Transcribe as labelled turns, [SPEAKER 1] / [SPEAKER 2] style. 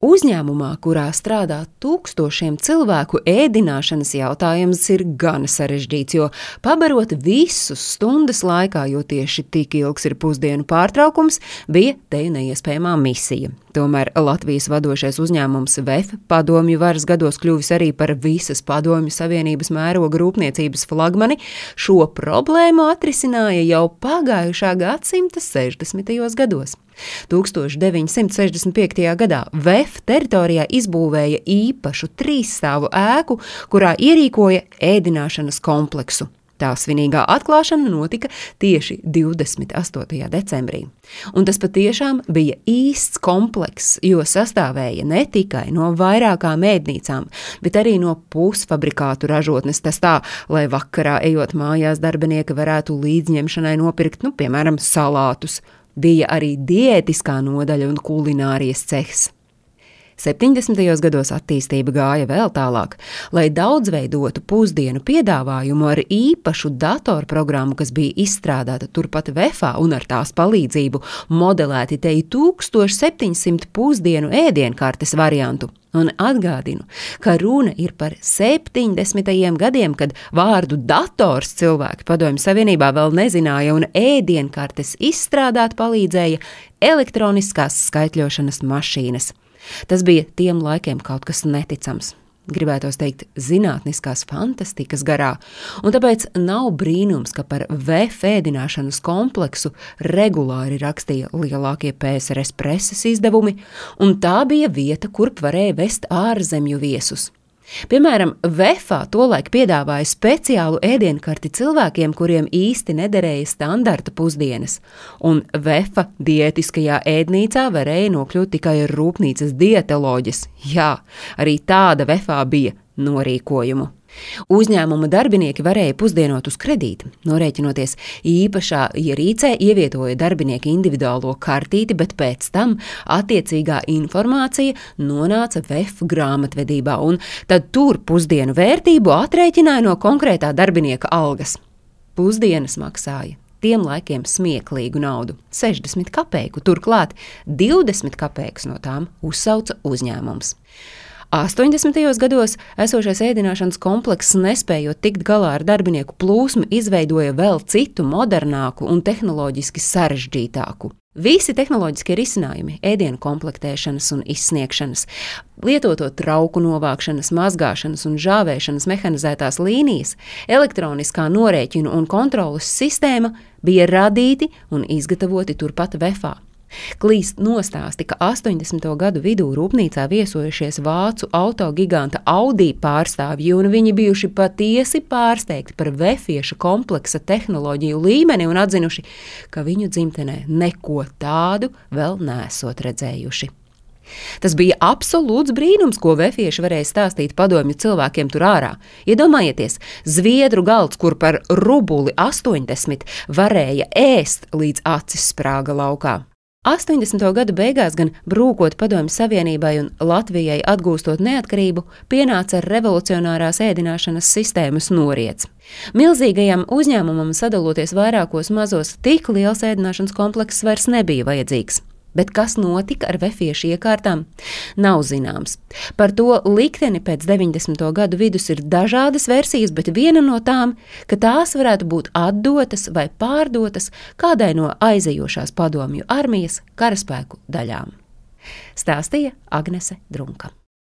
[SPEAKER 1] Uzņēmumā, kurā strādā tūkstošiem cilvēku, ēdināšanas jautājums ir gan sarežģīts, jo pabarot visus stundas laikā, jo tieši tik ilgs ir pusdienu pārtraukums, bija te neiespējamā misija. Tomēr Latvijas vadošais uzņēmums VEF padomju varas gados kļuvis arī par visas padomju savienības mēroga rūpniecības flagmani, šo problēmu atrisināja jau pagājušā gadsimta 60. gados. 1965. gadā VF teritorijā izbūvēja īpašu trīsstāvu ēku, kurā ierīkoja ēdināšanas kompleksu. Tā svinīgā atklāšana notika tieši 28. decembrī. Un tas patiešām bija īsts komplekss, jo sastāvēja ne tikai no vairākām ēdnīcām, bet arī no pusfabrikātu ražotnes. Tas tā, lai vakarā ejot mājās, darbinieki varētu līdzņemšanai nopirkt, nu, piemēram, salātus bija arī diētiskā nodaļa un kulinārijas cehs. 70. gados attīstība gāja vēl tālāk, lai daudzveidotu pusdienu piedāvājumu ar īpašu datorprogrammu, kas bija izstrādāta turpat Vefā un ar tās palīdzību modelēti te 1700 pusdienu ēdienkartes variantu. Un atgādinu, ka runa ir par 70. gadiem, kad vārdu dators cilvēki Padomju Savienībā vēl nezināja, un ēdienkartes izstrādāt palīdzēja elektroniskās skaitļošanas mašīnas. Tas bija tiem laikiem kaut kas neticams. Gribētos teikt, zinātniskās fantastikas garā, un tāpēc nav brīnums, ka par VF ēdināšanas kompleksu regulāri rakstīja lielākie PSRS preses izdevumi, un tā bija vieta, kurp varēja vest ārzemju viesus. Piemēram, Vefā tolaik piedāvāja speciālu ēdienkarti cilvēkiem, kuriem īsti nederēja standarta pusdienas, un Vefa diētiskajā ēdnīcā varēja nokļūt tikai ar rūpnīcas dietoloģis. Jā, arī tāda Vefā bija norīkojumu. Uzņēmuma darbinieki varēja pusdienot uz kredīti, norēķinoties īpašā ierīcē, ievietoja darbinieka individuālo kartīti, bet pēc tam attiecīgā informācija nonāca VF grāmatvedībā, un tad tur pusdienu vērtību atrēķināja no konkrētā darbinieka algas. Pusdienas maksāja tiem laikiem smieklīgu naudu - 60 kopeiku, turklāt 20 kopeikas no tām uzsauca uzņēmums. 80. gados esošais ēdināšanas komplekss, nespējot tikt galā ar darbinieku plūsmu, izveidoja vēl citu modernāku un tehnoloģiski sarežģītāku. Visi tehnoloģiskie risinājumi, ēdienu komplektēšanas un izsniegšanas, lietoto trauku novākšanas, mazgāšanas un žāvēšanas mehanizētās līnijas, elektroniskā norēķinu un kontrolas sistēma bija radīti un izgatavoti turpat Vefā. Klīst nostāsti, ka 80. gadu vidū rūpnīcā viesojušies vācu autogiganta Audi pārstāvji, un viņi bijuši patiesi pārsteigti par vefieša kompleksa tehnoloģiju līmeni un atzinuši, ka viņu dzimtenē neko tādu vēl nesot redzējuši. Tas bija absolūts brīnums, ko vefieši varēja stāstīt padomju cilvēkiem tur ārā. Iedomājieties, zviedru galds, kur par rubuli 80 varēja ēst līdz acis sprāga laukā. 80. gadu beigās, gan brūkot Padomju Savienībai un Latvijai atgūstot neatkarību, pienāca revolucionārās ēdināšanas sistēmas noriets. Milzīgajam uzņēmumam sadaloties vairākos mazos, tik liels ēdināšanas komplekss vairs nebija vajadzīgs. Bet kas notika ar vefiešu iekārtām, nav zināms. Par to likteni pēc 90. gadu vidus ir dažādas versijas, bet viena no tām, ka tās varētu būt atdotas vai pārdotas kādai no aizejošās padomju armijas karaspēku daļām. Stāstīja Agnese Drunka.